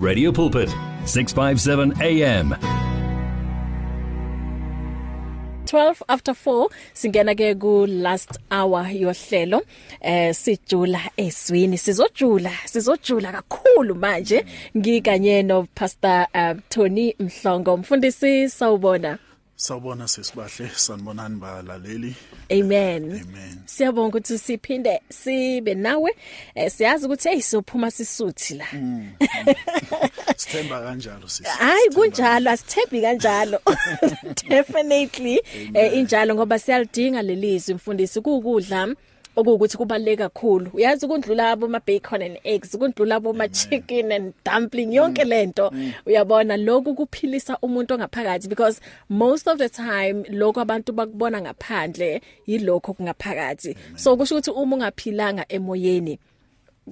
Radio Pulpit 657 AM 12 after 4 singena ke ku last hour yohlelo eh sijula eswini sizojula sizojula kakhulu manje. Ngikanye no pastor uh, Tony Mhlongo mfundisi sawubona. Sawubona sesibahle sanibonani balaleli. Amen. Amen. Siyabonga ukuthi siphinde sibe nawe. Eh siyazi ukuthi hey sophuma sisuthi la. Sithemba kanjalo sisi. Hayi kunjalo asithembi kanjalo. Definitely eh injalo ngoba siyalidinga lelizwi mfundisi kukudla okuwukuthi kubaleke kakhulu. Uyazi ukundlula abo ma bacon and eggs ukundlula abo ma chicken and dumpling yonke lento uyabona lokhu kuphilisa umuntu ongaphakathi because most of the time lokho abantu bakubona ngaphandle yilokho kungaphakathi so kusho ukuthi uma ungaphilanga emoyeni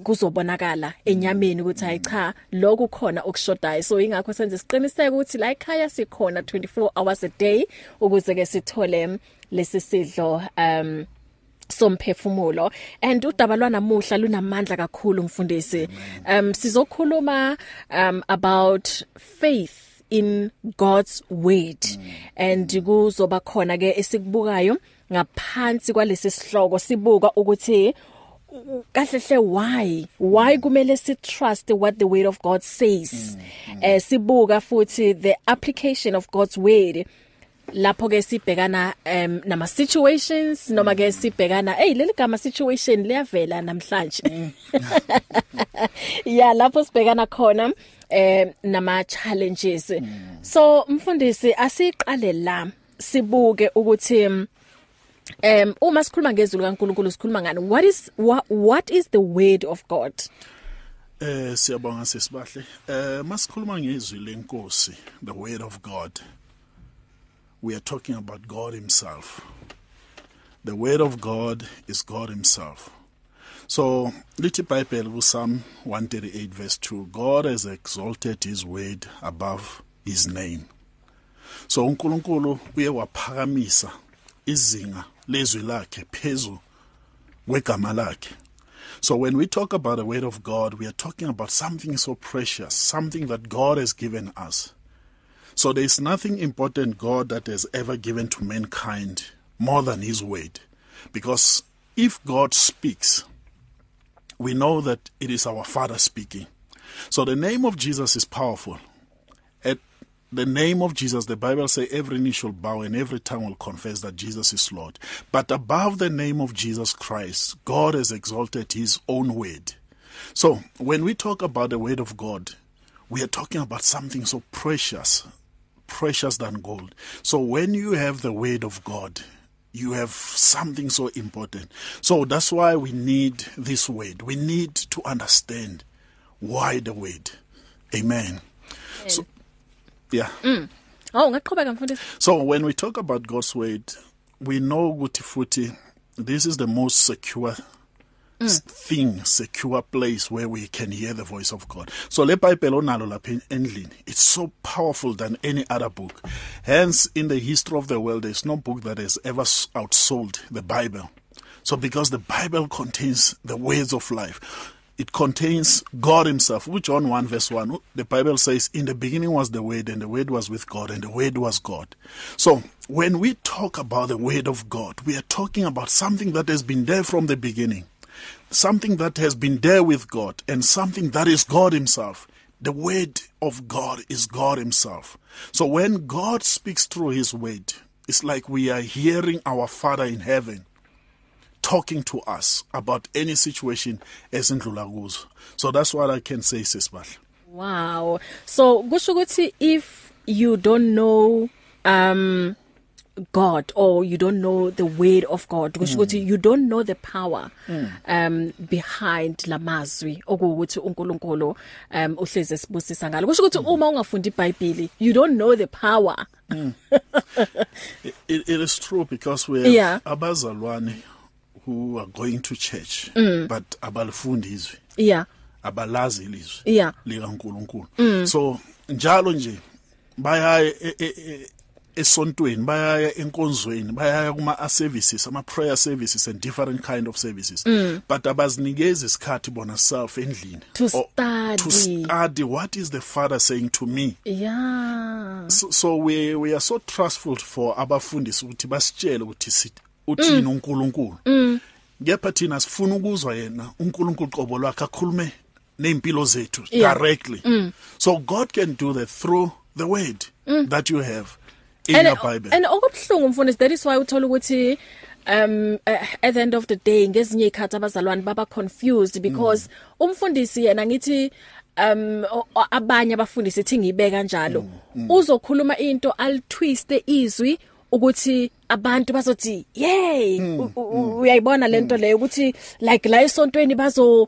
kuzobonakala enyameni ukuthi hayi cha lokho khona okushodayo. So ingakho senze siqiniseke ukuthi la ekhaya sikhona 24 hours a day ukuze ke sithole lesi sidlo um somphefumulo. And udaba lwanamuhla lunamandla kakhulu mfundisi. Um sizokhuluma um about faith in God's word. And kuzoba khona ke esikubukayo ngaphansi kwalesi sihloko sibuka ukuthi kahle hle why? Why kumele si trust what the word of God says? Eh sibuka futhi the application of God's word lapho ke sibhekana um nama situations noma ke sibhekana hey leli gama situation liyavela namhlanje. Ya lapho sibhekana khona eh nama challenges so mfundisi asiqale la sibuke ukuthi um uma sikhuluma ngezulu kaNkuluNkulu sikhuluma ngani? What is what, what is the word of God? Eh siyabonga sesibahle. Eh masikhuluma ngezwi lenkosi, the word of God. We are talking about God himself. The word of God is God himself. So, iBhayibheli ku Psalm 138 verse 2, God has exalted his word above his name. So uNkulunkulu uye waphakamisa izinga lezwi lakhe phezulu kwegama lakhe. So when we talk about the word of God, we are talking about something so precious, something that God has given us. So there is nothing important God that has ever given to mankind more than his word. Because if God speaks, we know that it is our Father speaking. So the name of Jesus is powerful. At the name of Jesus, the Bible says every knee shall bow and every tongue will confess that Jesus is Lord. But above the name of Jesus Christ, God has exalted his own word. So when we talk about the word of God, we are talking about something so precious, precious than gold. So when you have the word of God, you have something so important. So that's why we need this word. We need to understand why the word. Amen. So yeah. Oh ngaqhubeka mfundisi So when we talk about God's word, we know ukuthi futhi this is the most secure s- thing, secure place where we can hear the voice of God. So le Bible onalo lapha endlini, it's so powerful than any other book. Hence in the history of the world there's no book that has ever outsold the Bible. So because the Bible contains the words of life, it contains God himself. Which John 1 verse 1, the Bible says, In the beginning was the Word, and the Word was with God, and the Word was God. So when we talk about the Word of God, we are talking about something that has been there from the beginning, something that has been there with God, and something that is God himself. The Word of God is God himself. So when God speaks through his Word, it's like we are hearing our Father in heaven talking to us about any situation esindlula kuzo so that's what i can say sisibahle Wow. So kusho ukuthi if you don't know um God or you don't know the word of God. Kusho ukuthi you don't know the power um behind lamazwi okuwukuthi uNkulunkulu um uhleze sibusisa ngalo. Kusho ukuthi uma ungafundi iBhayibheli you don't know the power. It, it is true because we have Yeah. abazalwane who are going to church but abalifundi izwi. Yeah. Abalazi ilizwi Yeah. likaNkuluNkulu. So njalo nje baya e- e- e- esontweni bayaya enkonzweni bayaya kuma services ama prayer services and different kind of services. Mm. but abazinikeza isikhathi bona self endlini To study. to study. what is the father saying to me? Yeah so, so we we are so trustful for abafundisi ukuthi basitshele ukuthi sithi uthini uNkulunkulu. Kepha thina sifuna ukuzwa yena uNkulunkulu qobo lwakhe akhulume neimpilo zethu Yeah. directly. So God can do that through the word that you have. In and okubhlungu mfundisi that is why uthola ukuthi um uh, at the end of the day ngezinye ikhathi abazalwane baba confused because umfundisi yena ngithi um abanye abafundisi ithi ngibeka kanjalo. Uzokhuluma into alitwiste izwi ukuthi abantu bazothi yay u- u- uyayibona lento leyo? Ukuthi like la esontweni bazo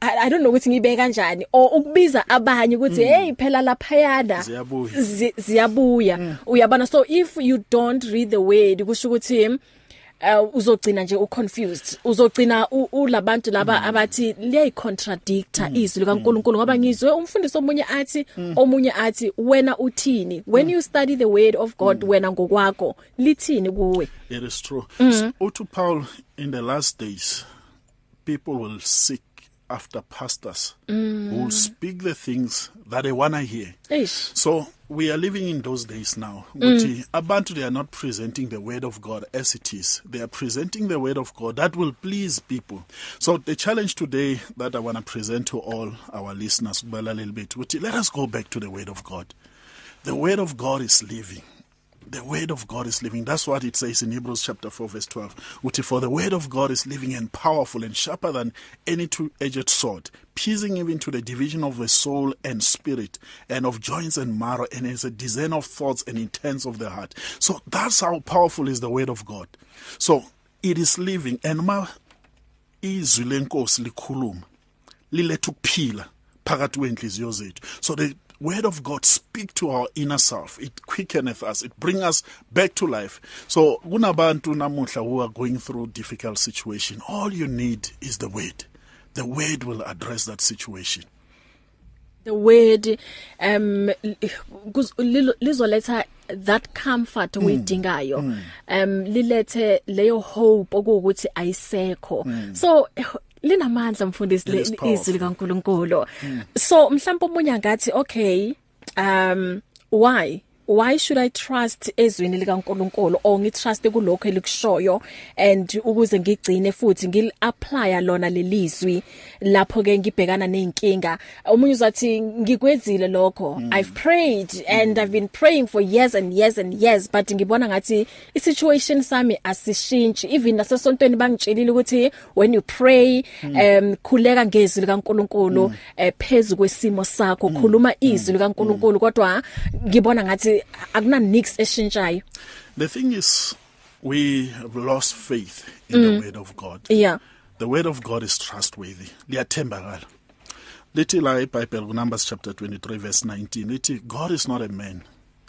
I, I don't know ukuthi ngibe kanjani or ukubiza abanye ukuthi hey phela laphayana. Ziyabuya. zi- ziyabuya. Uyabona? So if you don't read the word kusho ukuthi uh, uzogcina nje uconfused. Uzogcina u- ulabantu laba abathi liyayicontradicta izwi likaNkuluNkulu ngoba ngizwe umfundisi omunye athi omunye athi wena uthini? When you study the word of God wena ngokwakho lithini kuwe? It is true. Mm. So, Utu Paul, in the last days, people will seek after pastors mm. who will speak the things that they want to hear. eish So we are living in those days now. Mm. Abantu they are not presenting the word of God as it is. They are presenting the word of God that will please people. So the challenge today that I want to present to all our listeners, kubala little bit, let us go back to the word of God. The word of God is living. The word of God is living. That's what it says in Hebrews chapter 4 verse 12. Uthi for the word of God is living and powerful and sharper than any two-edged sword, piercing even to the division of the soul and spirit and of joints and marrow and is a discern of thoughts and intents of the heart. So that's how powerful is the word of God. So it is living and ma izwi lenkosi likhuluma liletha ukuphila phakathi kwenhliziyo zethu so the word of god speak to our inner self. It quickeneth us. It bring us back to life. So kunabantu namuhla who are going through difficult situation all you need is the word. The word will address that situation. The word um lizoletha that comfort oyidingayo um lilethe leyo hope okuwukuthi ayisekho. So eh, linamandla mfundisi It is le- powerful. izwi likaNkuluNkulu. So mhlawumbe umunye ngathi okay um why? Why should i trust ezwini likaNkuluNkulu or ngitrust kulokho elikushoyo? And ukuze ngigcine futhi ngil apply lona lelizwi lapho ke ngibhekana nezinkinga umunye uzathi ngikwezile lokho. I've prayed and i've been praying for years and years and years. But ngibona ngathi isituation sami asishintshi. Even nasesontweni bangitshelile ukuthi when you pray um khuleka ngezwi likaNkuluNkulu eh, phezu kwesimo sakho. Khuluma izwi likaNkuluNkulu. Kodwa ngibona ngathi akuna nix eshintshayo the thing is we have lost faith in the word of god yeah The word of God is trustworthy. Liyathembakala. Lithi la eBible kuNumbers chapter 23 verse 19 lithi God is not a man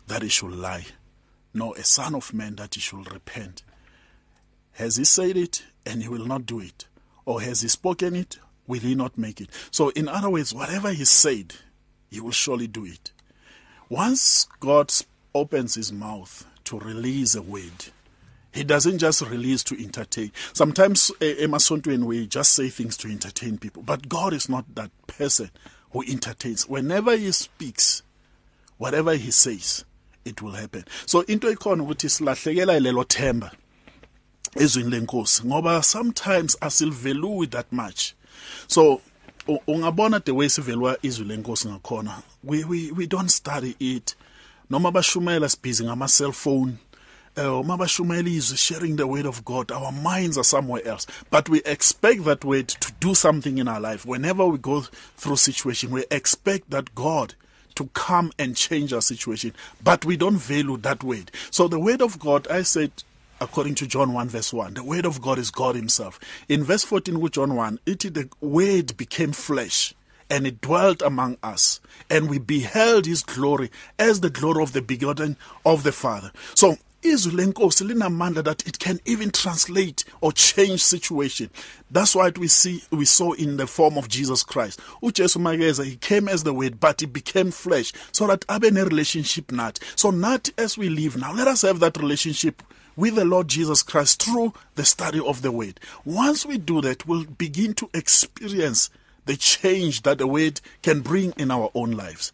that he should lie, nor a son of man that he should repent. Has he said it and he will not do it? Or has he spoken it, will he not make it? So in other words, whatever he said, he will surely do it. Once God opens his mouth to release a word, he doesn't just release to entertain. Sometimes eh, emasontweni we just say things to entertain people, but God is not that person who entertains. Whenever he speaks, whatever he says, it will happen. So into ikhona ukuthi silahlekela lelo themba ezwini lenkosi ngoba sometimes asilvelui that much. So ungabona the way sivelwa izwi lenkosi ngakhona? We we we don't study it. Noma bashumela sibhizi ngama cellphone uh, uma bashumela izwi sharing the word of God our minds are somewhere else. But we expect that word to do something in our life. Whenever we go through situation we expect that God to come and change our situation. But we don't value that word. So the word of God I said according to John 1 verse 1 the word of God is God himself. In verse 14 with John 1 it the word became flesh and it dwelt among us and we beheld his glory as the glory of the begotten of the father. So izwi lenkosi linamandla that it can even translate or change situation. That's what we see we saw in the form of Jesus Christ. uJesu makeza he came as the word but he became flesh so that abe ne relationship nathi so not as we live now let us have that relationship with the Lord Jesus Christ through the study of the word. Once we do that we'll begin to experience the change that the word can bring in our own lives.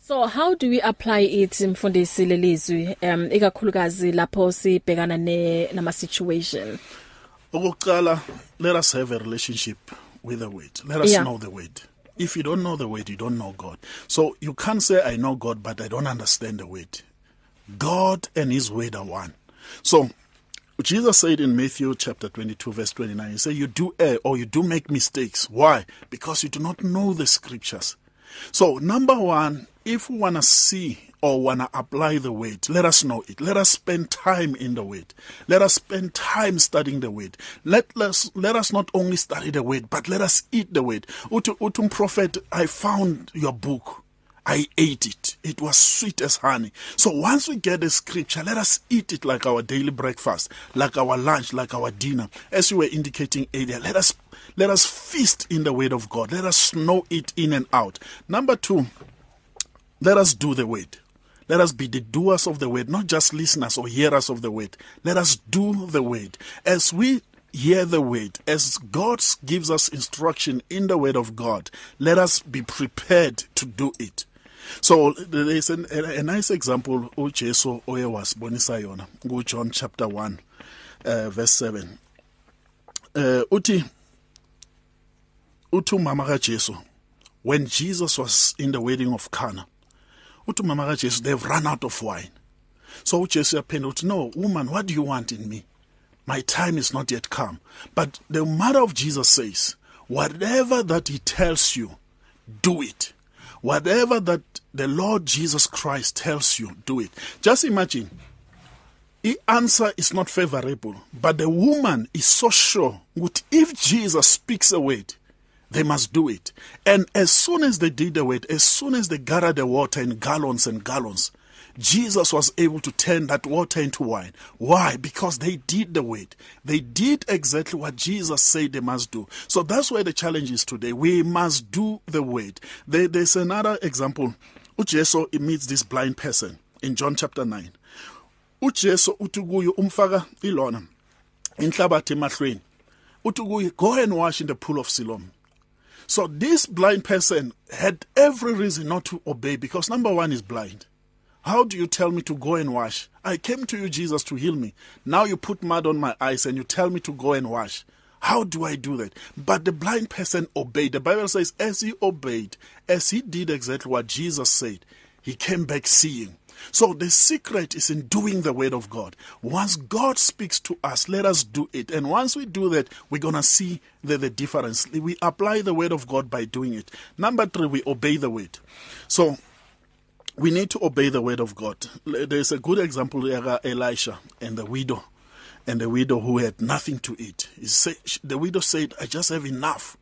So how do we apply it mfundisi lelizwi? Um ikakhulukazi lapho sibhekana ne nama situation. Okokuqala let us have a relationship with the word. Let us Yeah. know the word. If you don't know the word you don't know God. So you can't say I know God but I don't understand the word. God and his word are one. So Jesus said in Matthew chapter 22 verse 29 he said you do err or you do make mistakes. Why? Because you do not know the scriptures. So number 1 if we want to see or want to apply the word let us know it. Let us spend time in the word. Let us spend time studying the word. Let us let us not only study the word but let us eat the word. Uthi umprophet i found your book. I ate it. It was sweet as honey. So once we get the scripture, let us eat it like our daily breakfast, like our lunch, like our dinner. As you were indicating earlier, let us let us feast in the word of God. Let us know it in and out. Number 2, let us do the word. Let us be the doers of the word, not just listeners or hearers of the word. Let us do the word. As we hear the word, as God gives us instruction in the word of God, let us be prepared to do it. So there is an, a, a nice example uJesu oye wasibonisa yona ku John chapter 1 uh, verse 7. Uh, uthi uthi umama kaJesu when Jesus was in the wedding of Cana uthi umama kaJesu they've run out of wine. So uJesu yaphendula uthi no woman what do you want in me? My time is not yet come. But the mother of Jesus says whatever that he tells you do it. Whatever that the Lord Jesus Christ tells you do it. Just imagine the answer is not favorable but the woman is so sure that if Jesus speaks a word they must do it. And as soon as they did the word as soon as they gathered the water in gallons and gallons Jesus was able to turn that water into wine. Why? Because they did the word. They did exactly what Jesus said they must do. So that's where the challenge is today. We must do the word. There, there's another example. uJesu meets this blind person in John chapter 9. uJesu uthi kuyo umfaka ilona inhlabathi emahlweni. Uthi kuye go and wash in the pool of Siloam. So this blind person had every reason not to obey because number 1 is blind. How do you tell me to go and wash? I came to you, Jesus, to heal me. Now you put mud on my eyes and you tell me to go and wash. How do I do that? But the blind person obeyed. The Bible says, as he obeyed, as he did exactly what Jesus said, he came back seeing. So the secret is in doing the word of God. Once God speaks to us, let us do it. And once we do that, we're going to see the, the difference. We apply the word of God by doing it. Number three, we obey the word. So we need to obey the word of God. There's a good example there, Elisha and the widow, and the widow who had nothing to eat. Said, the widow said, I just have enough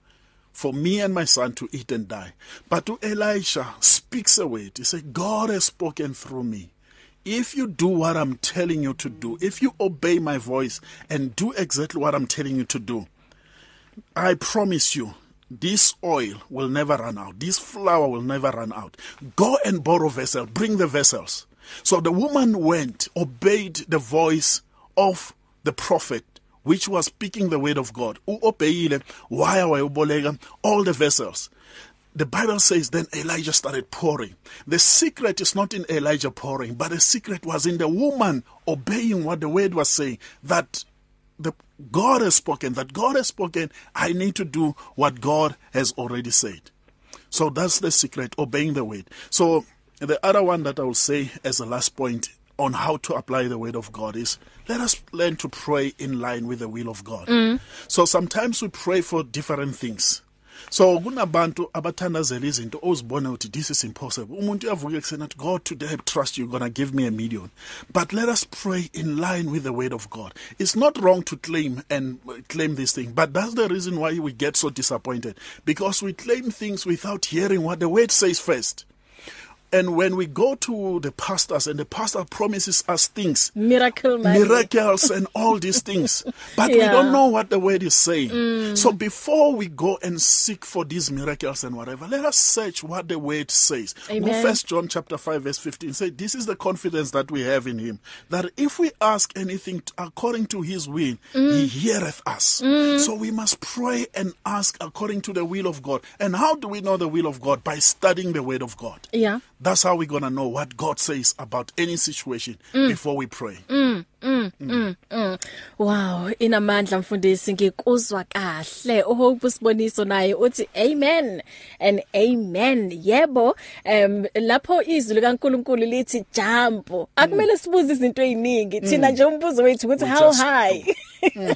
for me and my son to eat and die. But to Elisha speaks a word. He said, God has spoken through me. If you do what I'm telling you to do, if you obey my voice and do exactly what I'm telling you to do, I promise you, this oil will never run out. This flour will never run out. Go and borrow vessel. Bring the vessels. So the woman went, obeyed the voice of the prophet, which was speaking the word of God. U-obeyile, why wayeboleka all the vessels. The Bible says then Elijah started pouring. The secret is not in Elijah pouring, but the secret was in the woman obeying what the word was saying. That the God has spoken, that God has spoken, I need to do what God has already said. So that's the secret, obeying the word. So the other one that I will say as a last point on how to apply the word of God is let us learn to pray in line with the will of God. So sometimes we pray for different things. So kunabantu abathandazela izinto ozibona ukuthi this is impossible. Umuntu uyavuka ekuseni athi God today I trust you to give me a million. But let us pray in line with the word of God. It's not wrong to claim and uh, claim this thing, but that's the reason why we get so disappointed because we claim things without hearing what the word says first. And when we go to the pastors and the pastor promises us things miracle man miracles and all these things but yeah. we don't know what the word is saying. Mm. so before we go and seek for these miracles and whatever let us search what the word says. First john chapter 5 verse 15 say this is the confidence that we have in him that if we ask anything according to his will mm. he heareth us. Mm. so we must pray and ask according to the will of god. And how do we know the will of god? By studying the word of god. Yeah. That's how we're going to know what god says about any situation mm. before we pray Wow, inamandla mfundisi ngikuzwa kahle. Uhope usiboniso naye uthi amen and amen. Yebo, em lapho izwi likaNkuluNkulu lithi jump. Akumele sibuze izinto eziningi. Thina nje umbuzo wethu ukuthi We how just high.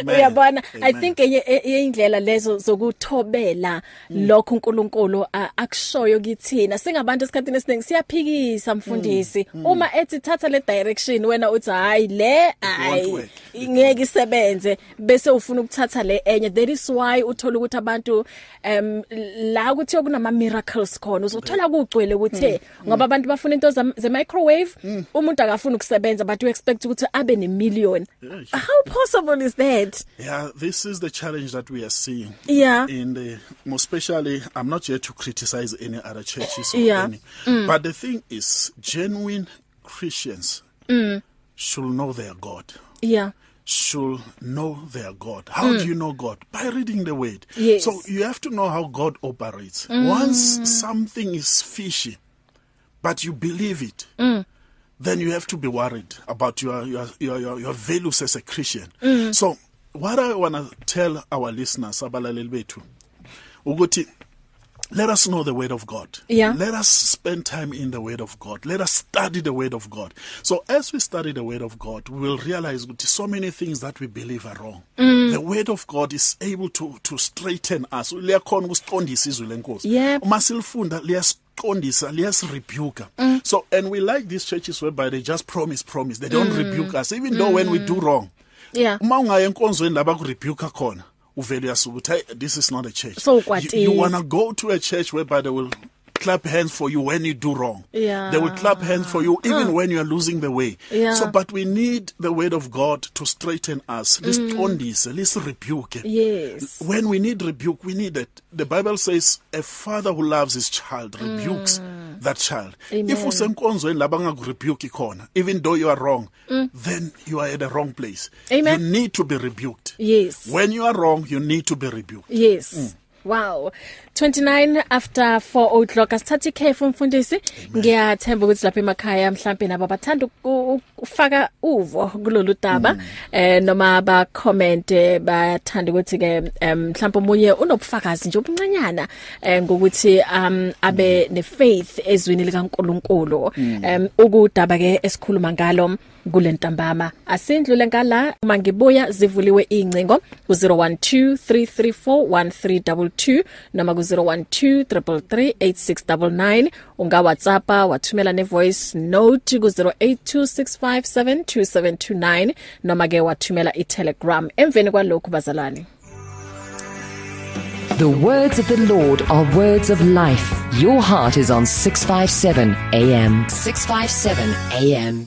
Amen. Uyabona, I Amen. think enye enye indlela lezo zokuthobela lokho uNkulunkulu a- akushoyo kithina. Singabantu esikhathini esiningi siyaphikisa mfundisi. Uma ethi thatha le direction wena uthi hayi le won't hayi work. ngeke isebenze bese ufuna ukuthatha le enye that is why uthola ukuthi abantu um la kuthi kunama miracles khona uzothola kugcwele kuthe ngoba abantu bafuna into zam- ze microwave umuntu akafuna ukusebenza but you expect ukuthi abe ne million Yes. How possible is that Yeah, this is the challenge that we are seeing. Yeah. In the most especially I'm not here to criticize any other churches or Yeah. any. But the thing is genuine Christians should know their God. yeah Should know their God. How do you know God? By reading the word. Yes. So you have to know how God operates. Once something is fishy, but you believe it, then you have to be worried about your your your your, your values as a Christian. Mm. So what I want to tell our listeners abalaleli bethu ukuthi let us know the word of God. Yeah. Let us spend time in the word of God. Let us study the word of God. So as we study the word of God, we will realize ukuthi so many things that we believe are wrong. Mm. The word of God is able to to straighten us. Liyakhona ukusiqondisa izwi lenkosi. Yep. Uma silifunda liyasiqondisa, liyasirebuka. Mm. So and we like these churches whereby they just promise promise. They don't mm. rebuke us even though when we do wrong. yeah uma ungaya enkonzweni laba kurebuke khona uvele uyasuka uthi hey this is not a church So you, you want to go to a church whereby they will clap hands for you when you do wrong Yeah. they will clap hands for you even when you are losing the way Yeah. so but we need the word of god to straighten us lisqondise lisirebuke yes when we need rebuke we need it the bible says a father who loves his child rebukes mm. that child Amen. if usenkonzweni labangakurebuke khona even though you are wrong mm. then you are at the wrong place Amen. you need to be rebuked yes when you are wrong you need to be rebuked Yes. Mm. Wow. 29 after 4 o'clock asithatha ikhefu mfundisi. Ngiyathemba ukuthi lapha emakhaya mhlambe nabo bathanda uku- ukufaka uvo kulolu daba eh noma ba comment eh, bathanda ukuthi ke em, mhlawumbe umunye unobufakazi nje obuncanyana eh, ngokuthi um abe ne faith ezwini likaNkuluNkulu. Em ukudaba ke esikhuluma ngalo kulentambama asindlule ngala uma ngibuya zivuliwe incingo ku 0123341322 noma ku 0123338699 unga WhatsAppa wathumela ne voice note ku 0826572729 noma ke wathumela i Telegram emveni kwalokho bazalwane The words of the Lord are words of life. Your heart is on 657 AM. 657 AM.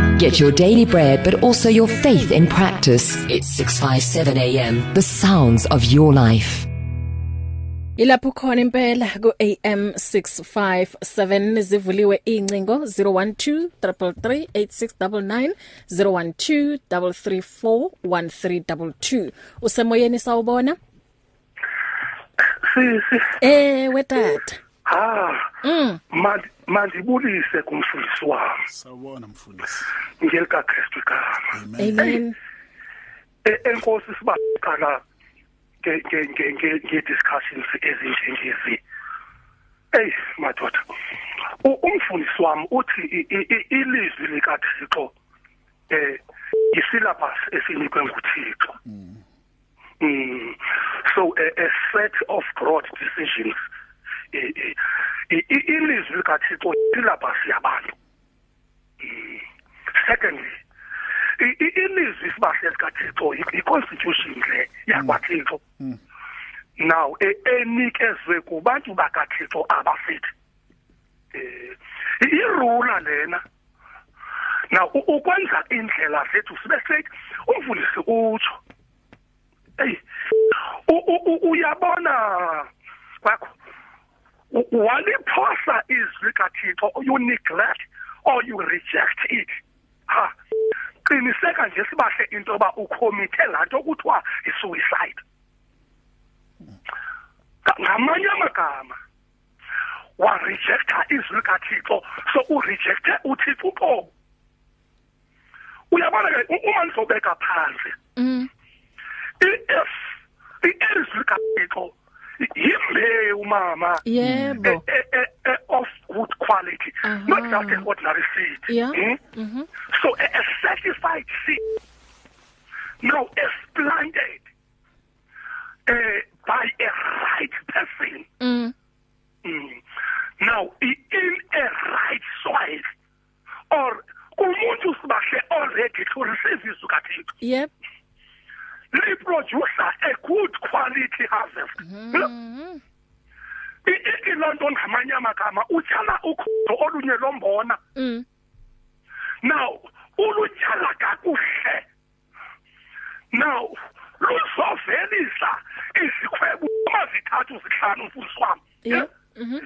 Get your daily bread, but also your faith in practice. It's 657 AM. The sounds of your life. Ilapho khona impela ku AM 657 zivuliwe incingo 0123338699 0123341322 usemoyeni sawubona sisi eh wetata ha manje mandibulise kumfundisi wami Sawubona mfundisi. ngelika Kristu igama Amen. E- enkosi sibaqala nge nge nge nge discussions ezinjengezi hey madoda umfundisi wami uthi ilizwi lika Thixo eh isyllabus esinikwe nguThixo Mm. So a, a set of broad decisions. Ilizwi likaThixo syllabus yabantu. Mm. Secondly, ilizwi sibahle likaThixo i-constitution le yakwaThixo. Now enikezwe kubantu bakaThixo abafithi. Irula lena Now ukwenza indlela zethu sibe sithi umfundisi utsho u- uyabona kwakho waliphosa izwi kaThixo you neglect or you reject it. Ha! Qiniseka nje sibahle into yoba ukhomithe laa nto kuthiwa i-suicide Nga- ngamanye amagama warejecta izwi kaThixo so urejecte uThixo uqobo uyabona ke u- uma nizobeka phansi mm. if izwi kaThixo yimbewu mama yebo. Eh, eh, eh, eh, of good quality. Aha. not just an ordinary seed. Yeah. Hmm? mhm so a, a certified seed. Now is planted uh, by a right person. Mm. Mm. Now i- in a right soil or umuntu sibahle already to receive izwi kaThixo yep. Li producer a good quality harvest. Mhm I- i- ilonto ngamanye amagama utyala ukhondo olunye lombona. Mm. Now ulutyala kakuhle. Now luzovelisa izikhwebu amazithathu zihlanu mfundisi mhm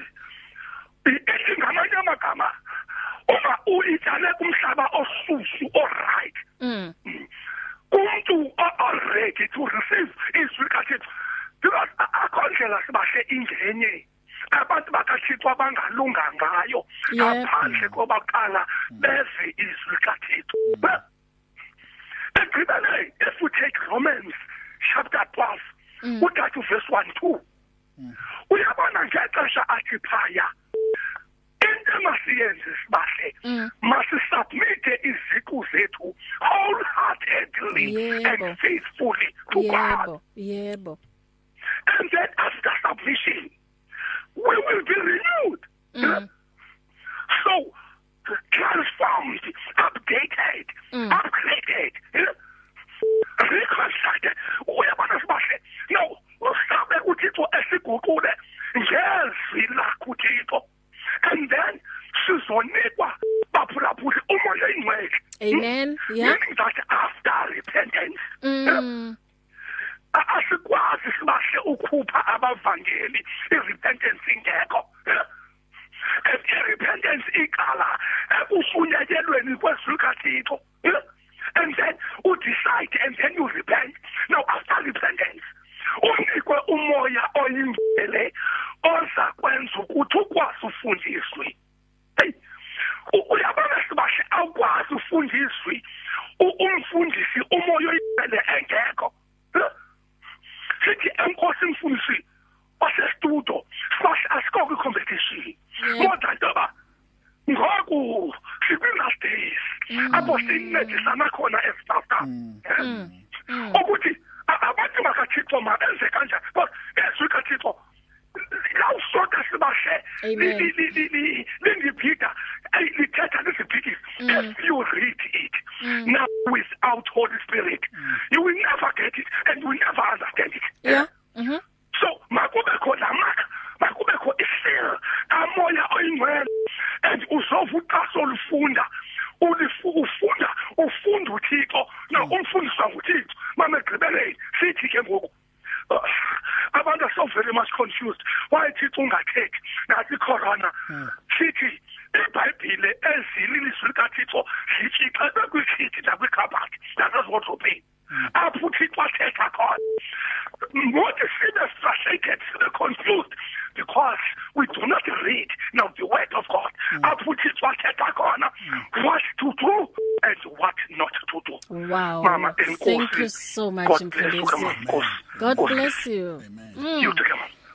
I- ngamanye amagama uma uyityale kumhlaba oshushu oright. Mm. Umuntu already to receive izwi kaThixo. Because akho ndlela sibahle ingenye abantu bakaThixo abangalunga ngayo. Ngaphandle koba kuqala beze izwi kaThixo. Ekugqibeleni if you take Romans chapter 12 uthathu verse 1 2 uyabona ngexesha into emasiyenze sibahle. Mm. masisubmite iziqu zethu wholeheartedly and faithfully to God. Yebo and then after submission we will be renewed. Mm. so transformed updated Mm. upgraded reconstructed. Uyabona sibahle? No usabe uthixo esiguqule ngezwi lakho uthixo and then sizonikwa baphulaphuli umoya ingcwele amen. Yeah. Meaning that after repentance? Mm. A- asikwazi sibahle ukhupha abavangeli irepentance ingekho. And irepentance iqala usunyekelweni kwezwi kaThixo and then you decide and then you repent now after repentance unikwe umoya oyingcwele oza kwenza ukuthi ukwazi ufundiswe hey u- uyabona sibahle awukwazi ufundiswe U- umfundisi umoya oyingcwele engekho sithi enkosi mfundisi wasestudio sibahle asikho kwi-competition Yeah. kodwa ntoba ngoku sikwi-last days apho sincedisana khona ezitaftam ukuthi a- abantu bakathixo mabenze kanjani because ezwi kathixo lawusoka sibahle Amen. li- li- li- li- lindibhida eyi, lithetha lizibhidise if you read it now without holy spirit you will never get it and you will never understand it yeah mhm so makubekho lamaka makubekho isil kamoya oyingcwele and uzovuka solufunda ulifu ufunda uthi ke ngoku uh, abantu are so very much confused why thixo ungakhethi nathi corona sithi ibhayibhile ezili ilizwi likathixo zitshixelwe kwikhiti nakwikhabhathi nasezodrobheni apho uthixo athetha khona not sibe frustrated sibe confused because we do not read now the word of God apho uthixo athetha khona what to do and what not to do Wow. mama Thank you so much God bless you Mfundisi. mama Nkosi. God Nkosi. bless you. you too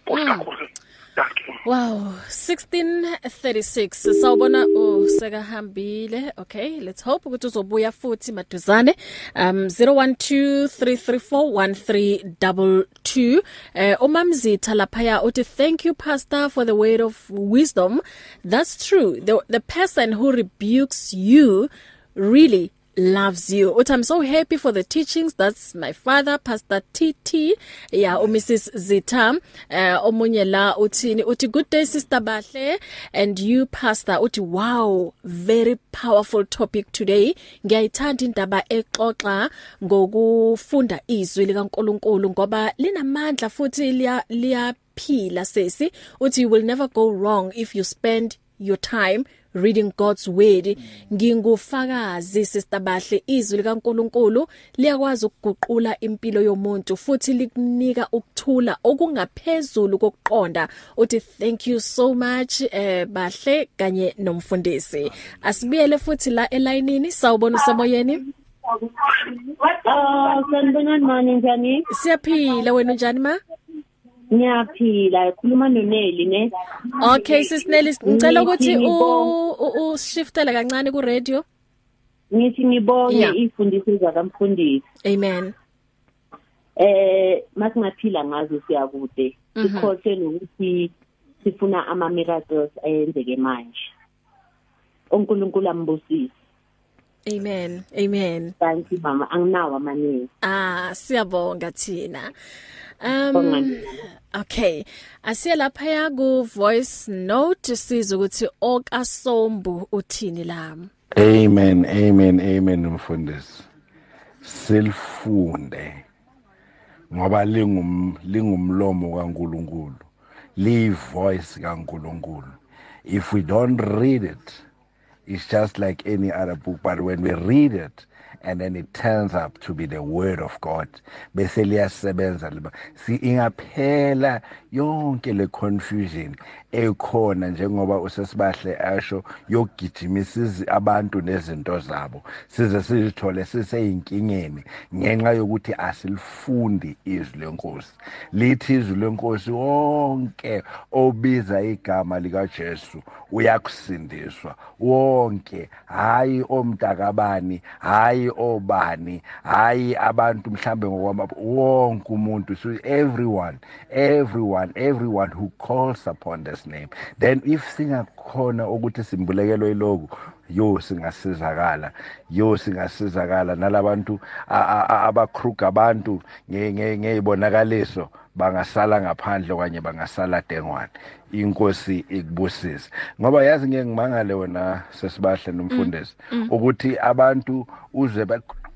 mama Nkosi kakhulu thank you Wow, 1636 sawubona usekahambile. Okay, let's hope ukuthi uzobuya futhi maduzane. Um 0123341322. Eh umamzitha lapha uthi thank you pastor for the word of wisdom. That's true. The the person who rebukes you really loves you. Uthi I'm so happy for the teachings. That's my father Pastor TT. Yeah, o Mrs Zita. Uh omunye la uthini uthi good day sister Bahle and you pastor uthi wow, very powerful topic today. Ngiyayithanda indaba exoxa ngokufunda izwi likaNkuluNkulu ngoba linamandla futhi liya liyaphila sesi. Uthi you will never go wrong if you spend your time reading God's word. Ngingufakazi sister bahle. Izwi likaNkuluNkulu liyakwazi ukuguqula impilo yomuntu futhi likunika ukuthula okungaphezulu kokuqonda. Uthi thank you so much eh bahle kanye nomfundisi. Asibiyele futhi la elayinini sawubona usemoyeni Ah, sanibonani mani njani? siyaphila wena njani ma? Ngiyaphila, ikhuluma noNeli ne. okay sisineli ngicela ukuthi u ushiftele kancane ku radio Ngithi ngibonge Yeah. ifundiso zakamfundisi. amen Eh, masingaphila ngazo siyakude. Mhm. Sikhohle nokuthi sifuna ama miracles ayenzeke manje. uNkulunkulu ambusise. Amen amen Thank you mama, anginawo amaningi. Ah siyabonga thina. Um Bongani. Okay. Asiye lapha ku voice note siza ukuthi okasombu uthini lami. Amen, amen, amen mfundisi. Silifunde. Ngoba lingum lingumlomo kaNkuluNkulu. Li voice kaNkuluNkulu. If we don't read it, it's just like any other book but when we read it and then it turns up to be the word of God bese liyasebenza. Liba si ingaphela yonke le confusion. Ekhona njengoba usesibahle asho yokugijimisa abantu nezinto zabo. Size sizithole siseyinkingeni ngenxa yokuthi asilifundi izwi lenkosi. Lithi izwi lenkosi wonke obiza igama likaJesu uyakusindiswa. Wonke hayi omntakabani hayi obani hayi abantu mhlambe ngokwama wonke umuntu so everyone everyone everyone who calls upon this name. Then if singakhona ukuthi simbulekelwe iloku yo singasizakala. Yo singasizakala. Nalabantu abakruga abantu nge- nge- ngeyibonakaliso bangasala ngaphandle kanye bangasala dengwane. Inkosi ikubusise ngoba yazi ngeke ngimangale wena sesibahle nomfundisi ukuthi abantu uze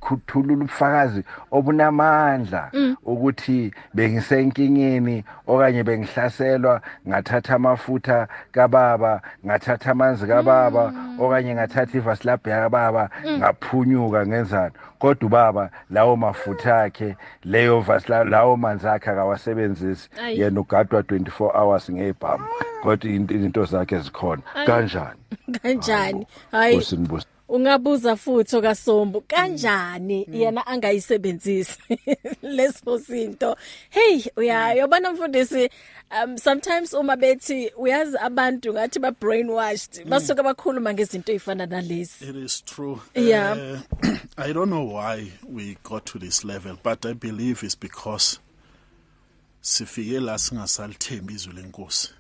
bakhuthulula ubufakazi obunamandla ukuthi bengisenkingeni okanye bengihlaselwa ngathatha amafutha kababa ngathatha amanzi kababa okanye ngathatha ivasilabha kababa ngaphunyuka ngenzani. Kodwa ubaba lawo mafutha akhe leyo vasila lawo manzi akhe akawasebenzisi. Yena ugadwa 24 hours ngebhamu kodwa into zakhe zikhona. Kanjani? Kanjani? Hayi. Ungabuza futhi okasombu kanjani yena angayisebenzisi leso sinto. Hey uya yobona mfundisi um sometimes uma bethi uyazi abantu ngathi ba brainwashed basuka bakhuluma ngezinto ezifana nalezi. It is true. Yeah. Uh, I don't know why we got to this level, but I believe it's because sifike la singasalithembi izwi lenkosi.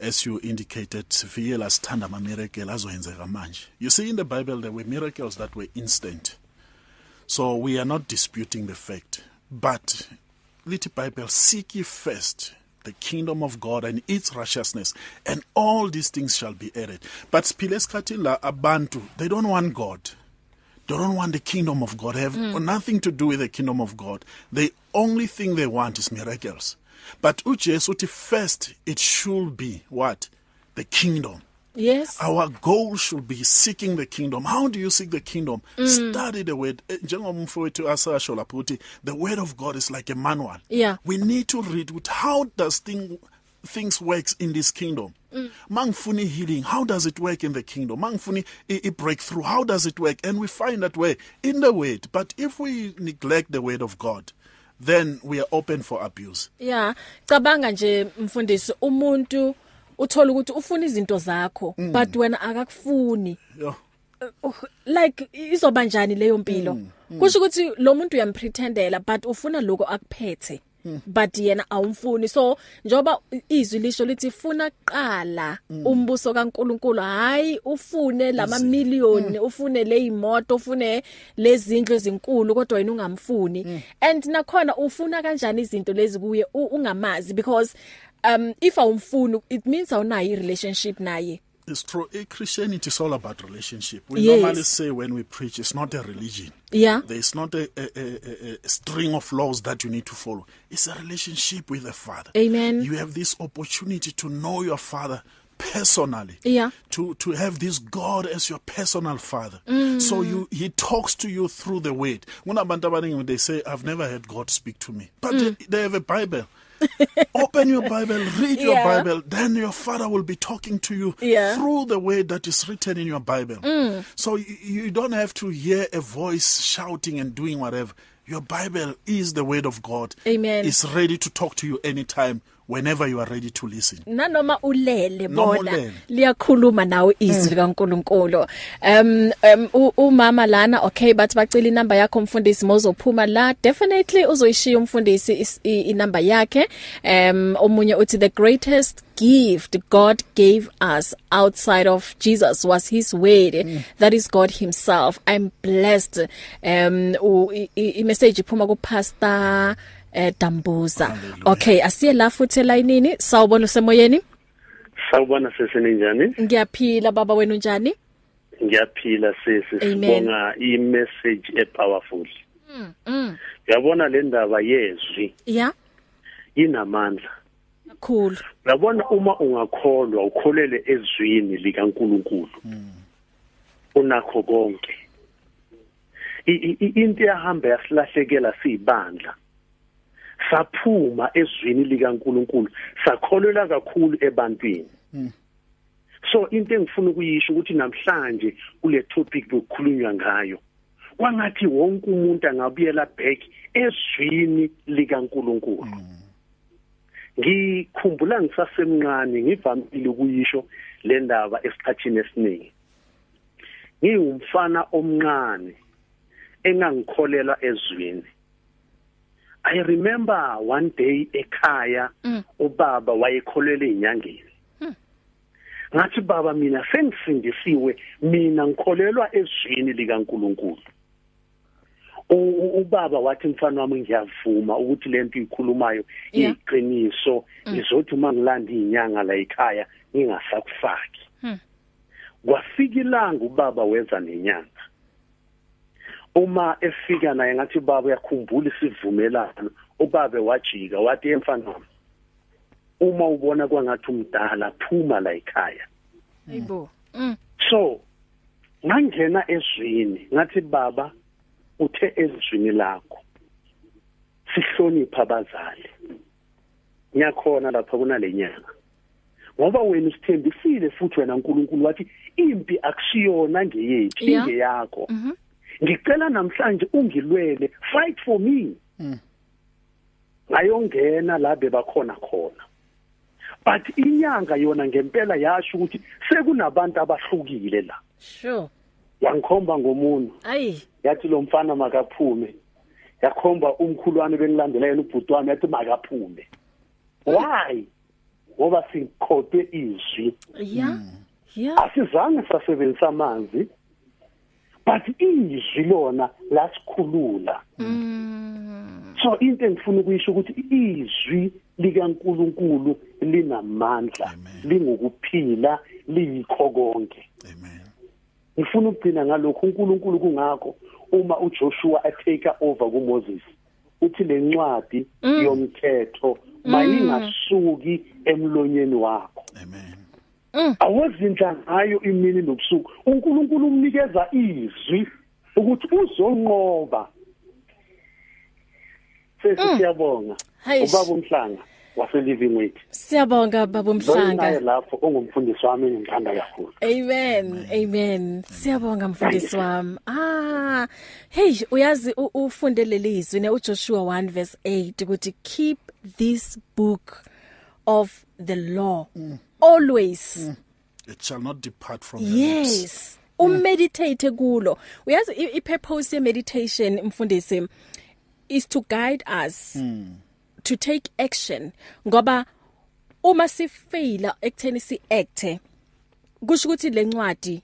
As you indicated, sifike la sithanda ama miracle azoyenzeka manje. You see in the Bible there were miracles that were instant. So we are not disputing the fact, but little Bible seek ye first the kingdom of God and its righteousness and all these things shall be added. But siphile esikhathini la abantu they don't want God. they don't want the kingdom of God have mm. nothing to do with the kingdom of God the only thing they want is miracles but uJesu uthi first it should be what the kingdom Yes. Our goal should be seeking the kingdom. How do you seek the kingdom? Mm. Study the word. Eh, njengomfowethu asasho lapho uthi the word of God is like a manual. Yeah. We need to read with how does thing things works in this kingdom. Mm. Mangfuni healing, how does it work in the kingdom? Mangfuni i, i breakthrough, how does it work? And we find that way in the word. But if we neglect the word of God, then we are open for abuse. Yeah, cabanga nje mfundisi umuntu uthola ukuthi ufuna izinto zakho mm. but wena akakufuni Yeah. Uh, like izoba njani leyo mpilo Mm, kusho ukuthi lo muntu uyampretendela but ufuna lokho akuphethe Mm. but yena awumfuni. So njoba izwi lisho lithi funa qala Mm. umbuso kaNkuluNkulu hayi ufune lama million ufune leimoto ufune lezindlu ezinkulu kodwa wena ungamfuni. And nakhona ufuna kanjani izinto lezi kuye ungamazi? Because um if awumfuni it means awunayo relationship naye. It's true. A Christianity is all about relationship. We Yes. normally say when we preach, it's not a religion. yeah There is not a, a, a, a string of laws that you need to follow. It's a relationship with the Father. Amen. You have this opportunity to know your Father personally. Yeah. To to have this God as your personal Father. Mm. So you He talks to you through the Word. Kunabantu abaningi they say I've never heard God speak to me, but mm. they, they have a Bible. Open your Bible, read your Yeah. Bible, then your Father will be talking to you Yeah. through the word that is written in your Bible. Mm. So you, you don't have to hear a voice shouting and doing whatever. Your Bible is the word of God. Amen. It's ready to talk to you anytime, whenever you are ready to listen. nanoma ulele Noma bona ulele. liyakhuluma nawe izwi kaNkuluNkulu um um, u- umama lana okay bathi bacela inamba yakho mfundisi mozophuma la definitely uzoyishiya umfundisi is- i- inamba yakhe um omunye uthi the greatest gift God gave us outside of Jesus was his word mm. that is God himself i'm blessed um u- i- i i- message iphuma ku pastor eh Dambuza okay asiye la futhi elayinini sawubona usemoyeni Sawubona sesene njani? ngiyaphila baba wena unjani Ngiyaphila sesi Amen. sibonga i-message epowerful. mm Uyabona le ndaba yezwi yeah inamandla. cool Uyabona uma ungakholwa ukholele ezwini likaNkuluNkulu. Unakho konke. I- i- i- into yahamba yasilahlekela sibandla. Saphuma ezwini likaNkuluNkulu, sakholelwa kakhulu ebantwini. So into engifuna ukuyisho ukuthi namhlanje kule topic bekukhulunywa ngayo kwangathi wonke umuntu angabuyela back ezwini likaNkuluNkulu. Ngikhumbula ngisasemncane ngivamile ukuyisho le ndaba esikhathini esiningi. Ngiwumfana omncane engangikholela ezwini. I remember one day ekhaya ubaba wayekholele inyangeni. ngathi baba mina sengisindisiwe mina ngikholelwa ezwini likaNkuluNkulu. Ubaba wathi mfana wami ngiyavuma ukuthi lento ikhulumayo iqiniso. Ngizothi mangilanda inyanga la ekhaya ngingasakufaki. Kwafika ilanga ubaba weza nenyanga. Uma efika naye ngathi baba uyakhumbula isivumelano ubaba wajika wathi emfana uma ubona kwangathi umdala phuma la ekhaya. Ayibo mm. So ngangena ezwini ngathi baba uthe ezwini lakho sihlonipha abazali. Ngiyakhona lapha kunalenyanga ngoba wena usithembisile futhi wena uNkulunkulu wathi impi akusiyona ngeyethu Yeah. ingeyakho. Ngicela namhlanje ungilwele fight for me. Ngayongena la bebakhona khona. But inyanga yona ngempela yasho ukuthi sekunabantu abahlukile la. Sure. Wangikhomba ngomuntu. Ayi. Yathi lo mfana makaphume. Yakhomba umkhulwane bengilandela yena ubhuti wami yathi makaphume. Why? Ngoba sikhope izwi. Yeah yeah asizange sasebenzisa amanzi. But izwi lona lasikhulula. So into engifuna ukuyisho ukuthi izwi likaNkuluNkulu linamandla lingokuphila liyikho konke. Amen. ngifuna ukugcina ngalokho uNkulunkulu kungakho uma uJoshua atake over kuMoses uthi lencwadi yomthetho mayingasuki emlonyeni wakho. Amen. Awozinhla ngayo imini nobusuku uNkulunkulu umnikeza izwi ukuthi uzonqoba sesiyabonga Hayish. ubaba umhlanga wase living with Siyabonga baba Loyinaye Mhlanga. lapho ongumfundisi wami engithanda kakhulu Amen. Amen. Siyabonga mfundisi wami. Ah, hey, uyazi u- ufunde lelizwi ne uJoshua 1 verse 8 ukuthi keep this book of the law always. it shall not depart from your lips. Yes. Umeditate kulo. Uyazi i i- purpose ye meditation mfundisi is to guide us to take action. Ngoba uma sifaila ekutheni si acte kusho ukuthi lencwadi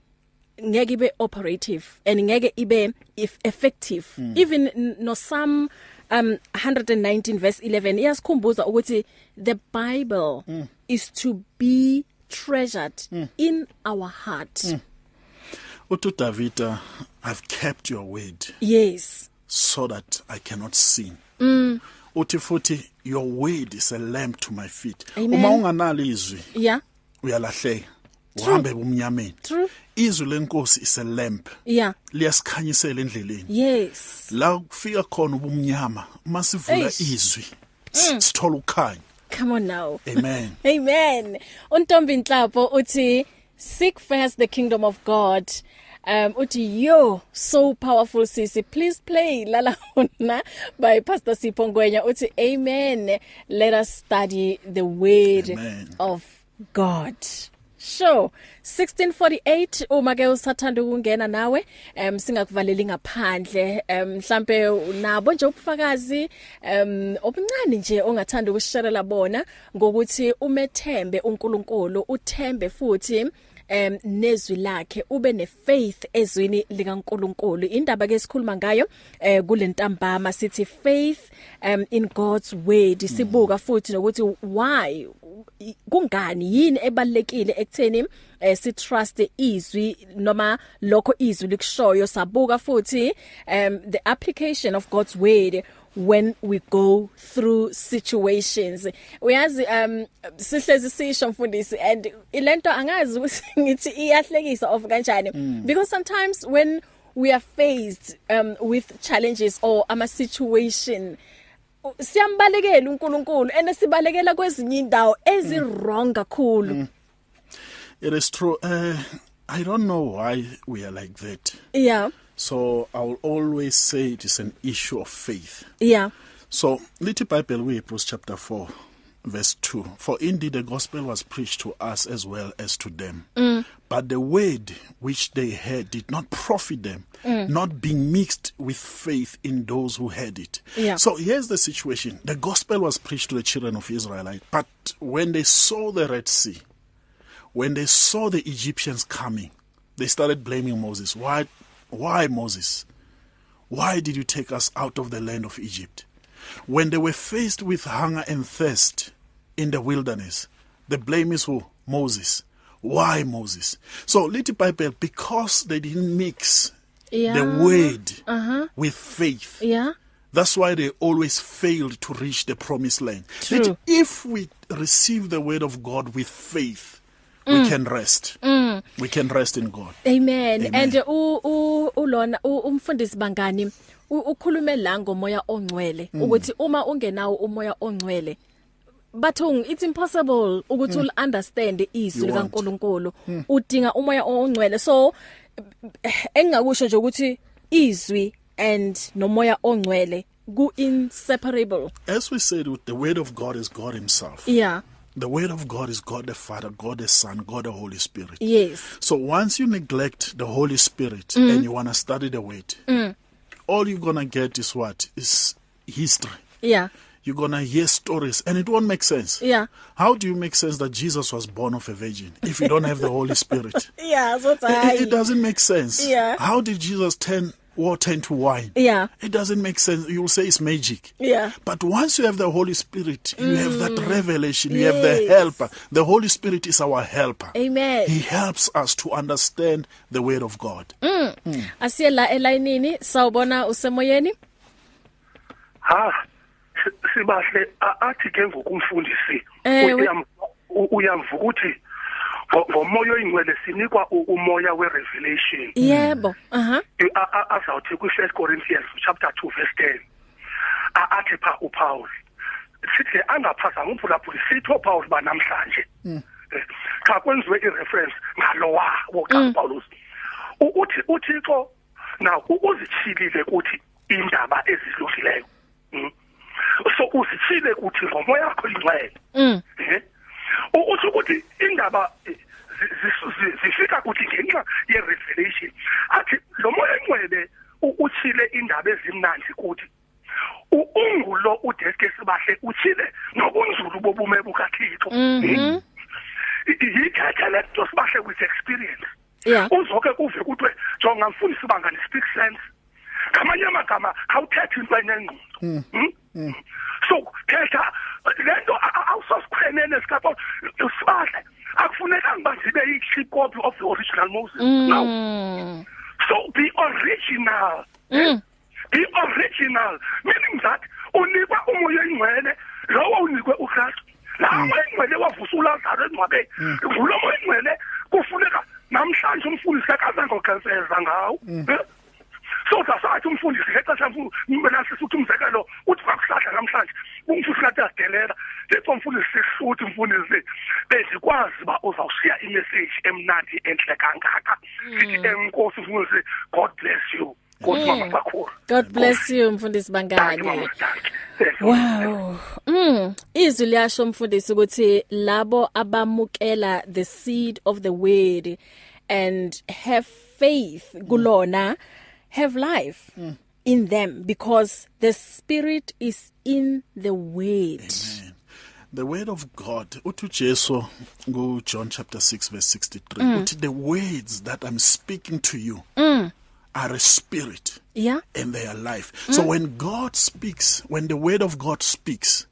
ngeke ibe operative and ngeke ibe if effective. Even n- no some um 119 verse 11 iyasikhumbuza ukuthi the bible is to be treasured in our heart. Uthi uDavida I've kept your word yes. so that I cannot sin. Uthi futhi your word is a lamp to my feet. Amen. uma unganalo izwi yeah. uyalahleka uhambe ebumnyameni. True. Izwi lenkosi is a lamp yeah liyasikhanyisela endleleni. Yes. La kufika khona ubumnyama masivula Eish. izwi. S- sithola ukukhanya. Come on now. Amen. Amen. Untombi Nhlapo uthi seek first the kingdom of God. Um uthi yo so powerful sisi. Please play lala una by Pastor Sipho Ngwenya. Uthi amen. Let us study the word Amen. of God. Sure 1648 uma ke usathanda ukungena nawe em singakuvaleli ngaphandle. Em mhlambe nabo nje ubufakazi em obuncane nje ongathanda ukusharela bona ngokuthi umethembe uNkulunkulu uthembe futhi em nezwi lakhe ube nefaith ezwini likaNkuluNkulu. Indaba ke sikhuluma ngayo eh kulentambama sithi faith um in God's word. Sibuka futhi nokuthi why kungani yini ebalekile ekutheni eh, si trust izwi noma lokho izwi likushoyo? Sabuka futhi um the application of God's word when we go through situations. Uyazi um sihlezi sisho mfundisi and ilento angazi ukuthi ngithi iyahlekisa of kanjani. Because sometimes when we are faced um with challenges or ama situation siyambalekela uNkulunkulu ene sibalekela kwezinye indawo ezi wrong kakhulu. It is true. Uh, i don't know why we are like that. Yeah. So i will always say it is an issue of faith yeah So, lithi Bible we Hebrews chapter 4 verse 2. For indeed the gospel was preached to us as well as to them. Mm. But the word which they heard did not profit them, mm. not being mixed with faith in those who heard it. Yeah. So here's the situation. The gospel was preached to the children of Israelite, but when they saw the Red Sea, when they saw the Egyptians coming, they started blaming Moses. Why why Moses? Why did you take us out of the land of Egypt? When they were faced with hunger and thirst in the wilderness, the blame is who? Moses. Why Moses? So, little Bible, because they didn't mix yeah the word uh-huh. with faith, yeah that's why they always failed to reach the promised land. True. That if we receive the word of God with faith, mm. we can rest. Mm. We can rest in God. Amen. Amen. And u u ulona u- umfundisi bangani u- ukhulume la ngomoya ongcwele ukuthi uma ungenawo umoya ongcwele bathung it's impossible ukuthi ul understand izwi You won't. likaNkuluNkulu udinga umoya ongcwele so eh, engakusho nje ukuthi izwi and nomoya ongcwele ku inseparable As we said, the word of God is God Himself. yeah The word of God is God the Father, God the Son, God the Holy Spirit. yes So once you neglect the Holy Spirit mm. and you want to study the word, mm. all you're going to get is what? Is history. yeah You're going to hear stories and it won't make sense. Yeah. How do you make sense that Jesus was born of a virgin if you don't have the Holy Spirit? yeah so It, it doesn't make sense. Yeah. How did Jesus turn water into wine. Yeah. It doesn't make sense. You'll say it's magic. Yeah. But once you have the Holy Spirit, you mm. have that revelation, you yes. have the helper. The Holy Spirit is our helper. Amen. He helps us to understand the word of God. Mm. Mm. Asiye la elayinini sawubona usemoyeni? Ha. Sibahle athi ke ngokumfundisi uyamvuka uthi ngomoya oyingcwele sinikwa umoya werevelation. Yebo aha. Azawuthi kwi 1 Corinthians chapter 2 verse 10 athi pha uPaul sithi angaphazanga umphulaphuli sitho Paul ba namhlanje. Cha kwenziwe ireference ngalowa wokuqala Paulus uthi uthixo na uzithilile kuthi indaba ezidlulileyo. So uzithile kuthi ngomoya wakho ingcwele eh? Uthi ukuthi indaba zifika kuthi ngenxa ye-revelation athi lo moya engcwele uthile indaba ezimnandi kuthi ungulo udeske sibahle uthile nobunzulu bobume bukathixo. Yikhethe lento sibahle with experience. Uzoke kuve kuthiwe jonga mfundisi ibanga ne-speak sense. Ngamanye amagama awuthethe into enengqondo. So thetha lento awusosikhwenene sikapho sibahle. Akufunekanga uba zibe yi-copy of the original Moses. Mm. no so be original. Mm. be original. Meaning that unikwa umoya engcwele lowo unikwe uKristu lawo moya engcwele wavusa uLazaro engcwabeni ngulo moya engcwele kufuneka namhlanje umfundisi kakazange ogenseza ngawo. So sasathi umfundisi ngexesha mina sisuthi umzekelo uthi kwakuhlahla namhlanje umfundisi kathi yadelela letho umfundisi sisuthi umfundisi bezikwazi uba uzawushiya imessage emnandi enhle kangaka sithi enkosi umfundisi god bless you. Nkosi mama kakhulu God bless you mfundisi bangani Wow. Mm izwi liyasho mfundisi ukuthi labo abamukela the seed of the word and have faith kulona have life mm. in them because the spirit is in the word. Amen. The word of God uthi Jesu go John chapter 6 verse 63 mm. uthi the words that I'm speaking to you mm. are a spirit yeah and they are life mm. so when God speaks when the word of God speaks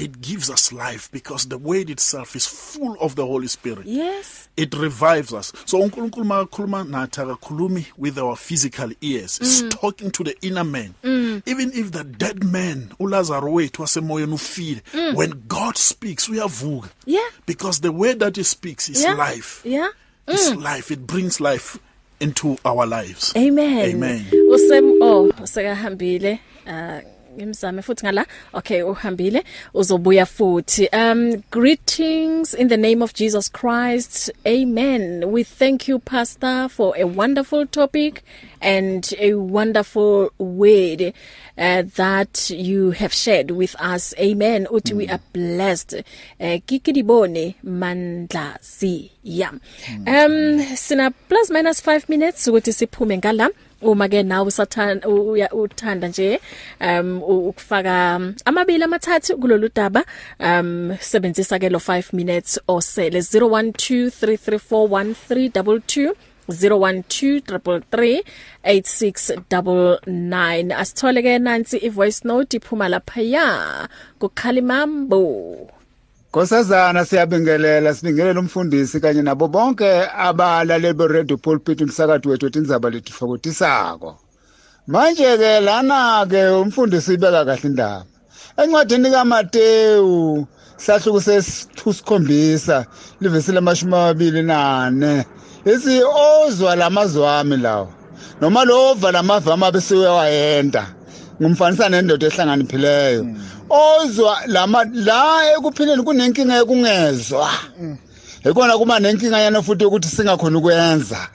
it gives us life because the word itself is full of the holy spirit. Yes. It revives us. So uNkulunkulu makakhuluma nathi akakhulumi with our physical ears. Mm. is talking to the inner man. Mm. even if the dead man uLazaro wethu wasemoyeni ufile mm. when God speaks uyavuka. Yeah. Because the word that he speaks is yeah. life. Yeah. Mm. it's life. It brings life into our lives. Amen. Amen. Usem oh sekahambile. Uh ngimzame futhi ngala. Okay uhambile uzobuya futhi. Um greetings in the name of Jesus Christ. Amen. We thank you pastor for a wonderful topic and a wonderful word uh, that you have shared with us. Amen. Uthi mm. we are blessed. Uh, kikidibone mandlazi yeah mm. um sina plus minus 5 minutes ukuthi siphume ngala. Uma ke nawe usathanda uthanda nje um ukufaka amabili amathathu kulolu daba um sebenzisa ke lo 5 minutes osele 0123341322 0123338699 asithole ke nansi ivoice note iphuma lapha ya kukhalimambo. Nkosazana siyabingelela sibingelela umfundisi kanye nabo bonke abalaleli be Radio Pulpit umsakathi wethu indzaba lethu fokutisako. Manje ke lana ke umfundisi ibeka kahle indaba. Encwadini kaMateyu sahluko sesikhombisa livesi lamashumi amabili nane. Isi ozwa lamazwami lawo. Noma lo ova lamavama bese uyawayenda. Ngumfanisa nendoda ehlanganiphileyo. Mm. ozwa lama la ekuphileni kunenkinga ekungezwa ekona kuma nenkinga yana futhi ukuthi singakhona ukwenza.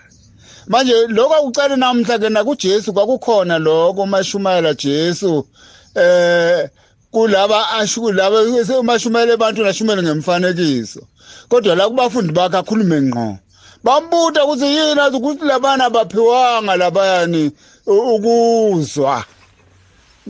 Manje lokho akucala namhla ke nakuJesu kwakukhona lokho mashumayela Jesu eh kulaba ashu laba umashumayela abantu nashumele ngemfanekiso. Kodwa la kubafundi bakhe akhulume ngqo. Bambuta ukuthi yini ukuthi labana baphiwanga labayani ukuzwa.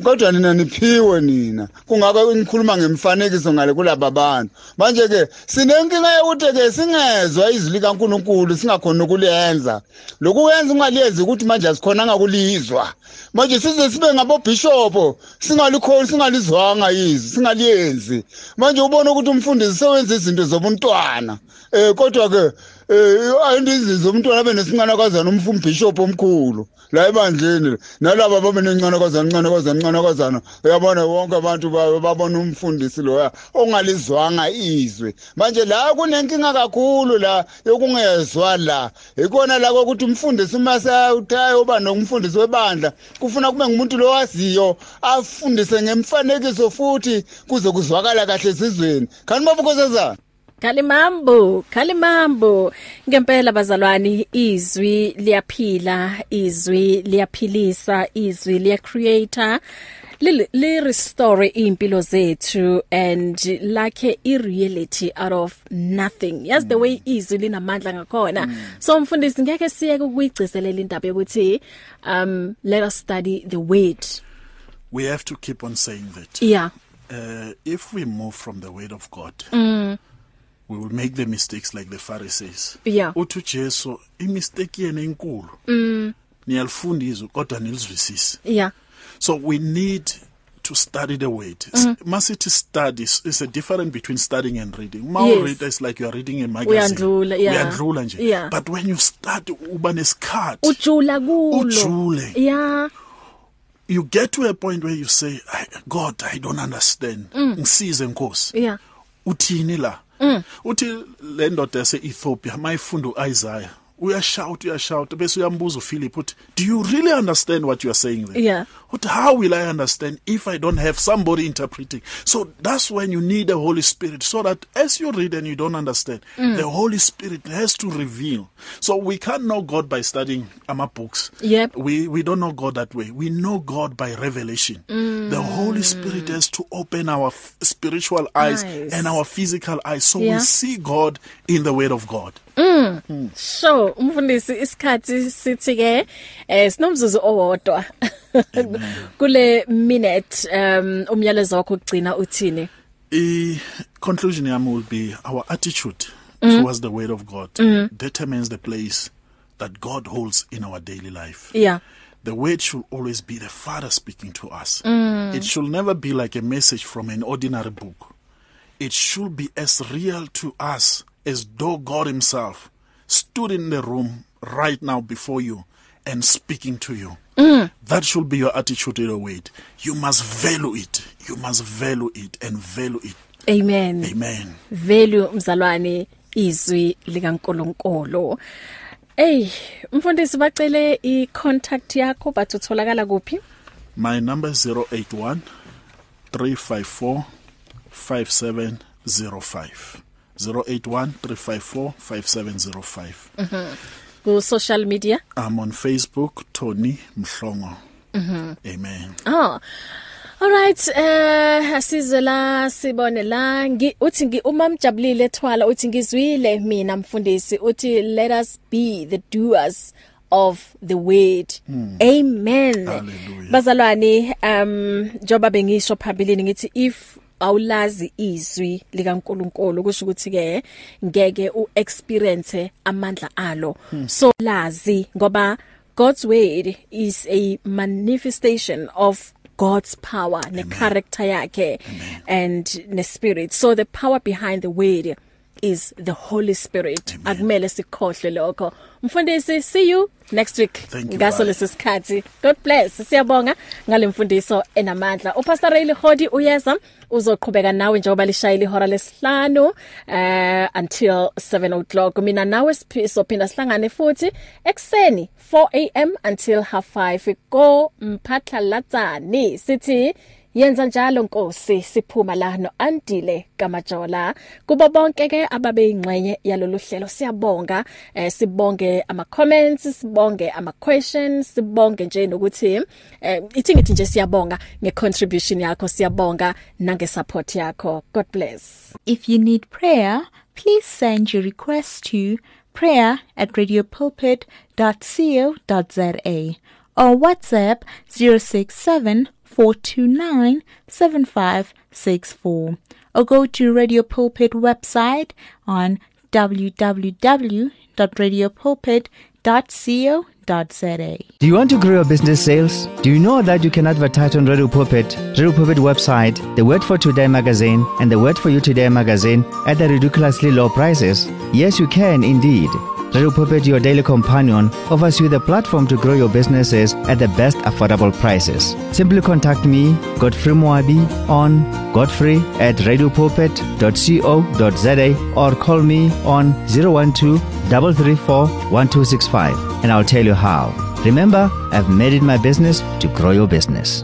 Kodwa nina niphiwe nina. Kungako ngikhuluma ngemfanekiso ngale kulaba bantu. Manje ke sinenkinga yokuthi ke singezwa izwi likaNkuluNkulu singakhona ukulenza lokuyenza ungaliyenzi ukuthi manje asikhonanga kulizwa. Manje size sibe ngabobhishopo singalikholi singalizwanga izwi singaliyenzi. Manje ubona ukuthi umfundisi sewenza izinto zobuntwana. Eh kodwa ke eh ayindizi zomntwana benesincanakazana umfumbishop omkhulu. La ebandleni nalabo babenencanakazana ncanakazana ncanakazana uyabona wonke abantu babona umfundisi loya ongalizwanga izwe. Manje la kunenkinga kakhulu la yokungezwa la. Ikona la kokuthi umfundisi uma sewuthayo uba nomfundisi webandla kufuna kube ngumuntu lo waziyo afundise ngemfanekiso futhi kuze kuzwakala kahle esizweni kanti babukhosazana Khalimambo, khalimambo. Ngempela bazalwane izwi liyaphila, izwi liyaphilisa, izwi liyacreator. li, li restore impilo zethu and like i reality out of nothing yes mm. the way izwi linamandla ngakhona mm. so mfundisi ngeke siyeke ukuyigcizelela indaba yokuthi um let us study the word we have to keep on saying that yeah uh, if we move from the word of god mm. We will make the mistakes like the Pharisees. Yeah. Uthi Jesu imistake yena enkulu. Mm. Niyalifunda izwi kodwa nilizwisisi yeah. So we need to study the word. Mm. masithi studies is a difference between studying and reading. Ma yes. read is like you are reading a magazine. Uyandlula yeah. Uyandlula nje. Yeah. but when you start uba nesikhathi. Ujula kulo. Ujule. Yeah. You get to a point where you say god i don't understand. Mm. ngisize nkosi. Yeah. Uthini la? Mm. Uthi le ndoda yase Ethiopia mayifunda uIsaiah. Uyashout uyashout bese uyambuza uPhilip uthi do you really understand what you are saying there yeah But how will I understand if I don't have somebody interpreting? So that's when you need the Holy Spirit so that as you read and you don't understand, mm. the Holy Spirit has to reveal. So we can't know God by studying our books. Yep. We we don't know God that way. We know God by revelation. Mm. The Holy Spirit has to open our spiritual eyes Nice. and our physical eyes so Yeah. we see God in the word of God. Mm. So umfundisi isikhathi sithi ke eh sinomzuzu owodwa kule minute um umyalezo wakho ugcina uthini A conclusion yami will be our attitude Mhm. towards the word of God Mhm. determines the place that God holds in our daily life. Yeah. The word should always be the Father speaking to us. Mm. It should never be like a message from an ordinary book. It should be as real to us as though God Himself stood in the room right now before you and speaking to you. Mm. That should be your attitude to the word. You must value it. You must value it and value it. Amen Amen. value mzalwane izwi likaNkuluNkulu Ey mfundisi bacele i contact yakho bathi utholakala kuphi My number is 081 354 5705. 081 354 5705. Mhm ku social media I'm on Facebook, Tony Mhlongo. Mhm Amen. Oh. Alright eh asizwe la sibone la ngi uthi ngi uma mjabulile ethwala uthi ngizwile mina mfundisi uthi let us be the doers of the word Hmm. amen Hallelujah. bazalwane um njoba bengisho phambilini ngithi if awulazi izwi likaNkuluNkulu. Kusho ukuthi ke ngeke uexperience amandla alo. Hmm. so lazi ngoba God's word is a manifestation of God's power ne character yakhe and ne spirit. So the power behind the word is the holy spirit. Akumele sikhohle lokho. Mfundisi see you next week. Thank you, ngaso bye. lesisikhathi god bless. Siyabonga ngalemfundiso enamandla. Upastor Ray Hodi uyeza? Uzoqhubeka nawe njengoba lishayile ihora lesihlanu uh, until 7 o'clock. Mina nawe siphi- sophinda sihlangane futhi ekseni 4 am until half 5 go mphatla latsani sithi yenza njalo Nkosi siphuma la no Andile Kamajola. Kubo bonke ke ababe ingxenye yalolu hlelo siyabonga eh, sibonge ama comments sibonge ama questions sibonge nje nokuthi eh, ithi ngithi nje siyabonga nge contribution yakho siyabonga nange support yakho. God bless. If you need prayer, please send your request to prayer at radiopulpit.co.za or WhatsApp 067 429 7564 or go to Radio Pulpit website on www.radiopulpit.co.za. Do you want to grow your business sales? Do you know that you can advertise on Radio Pulpit, Radio Pulpit website, the Word for Today magazine, and the Word for You Today magazine at the ridiculously low prices? Yes, you can indeed. Radio Pulpit, your daily companion, offers you the platform to grow your businesses at the best affordable prices. Simply contact me, Godfrey Moabi, on godfrey at radiopulpit.co.za or call me on 012 334 1265 and I'll tell you how. Remember, I've made it my business to grow your business.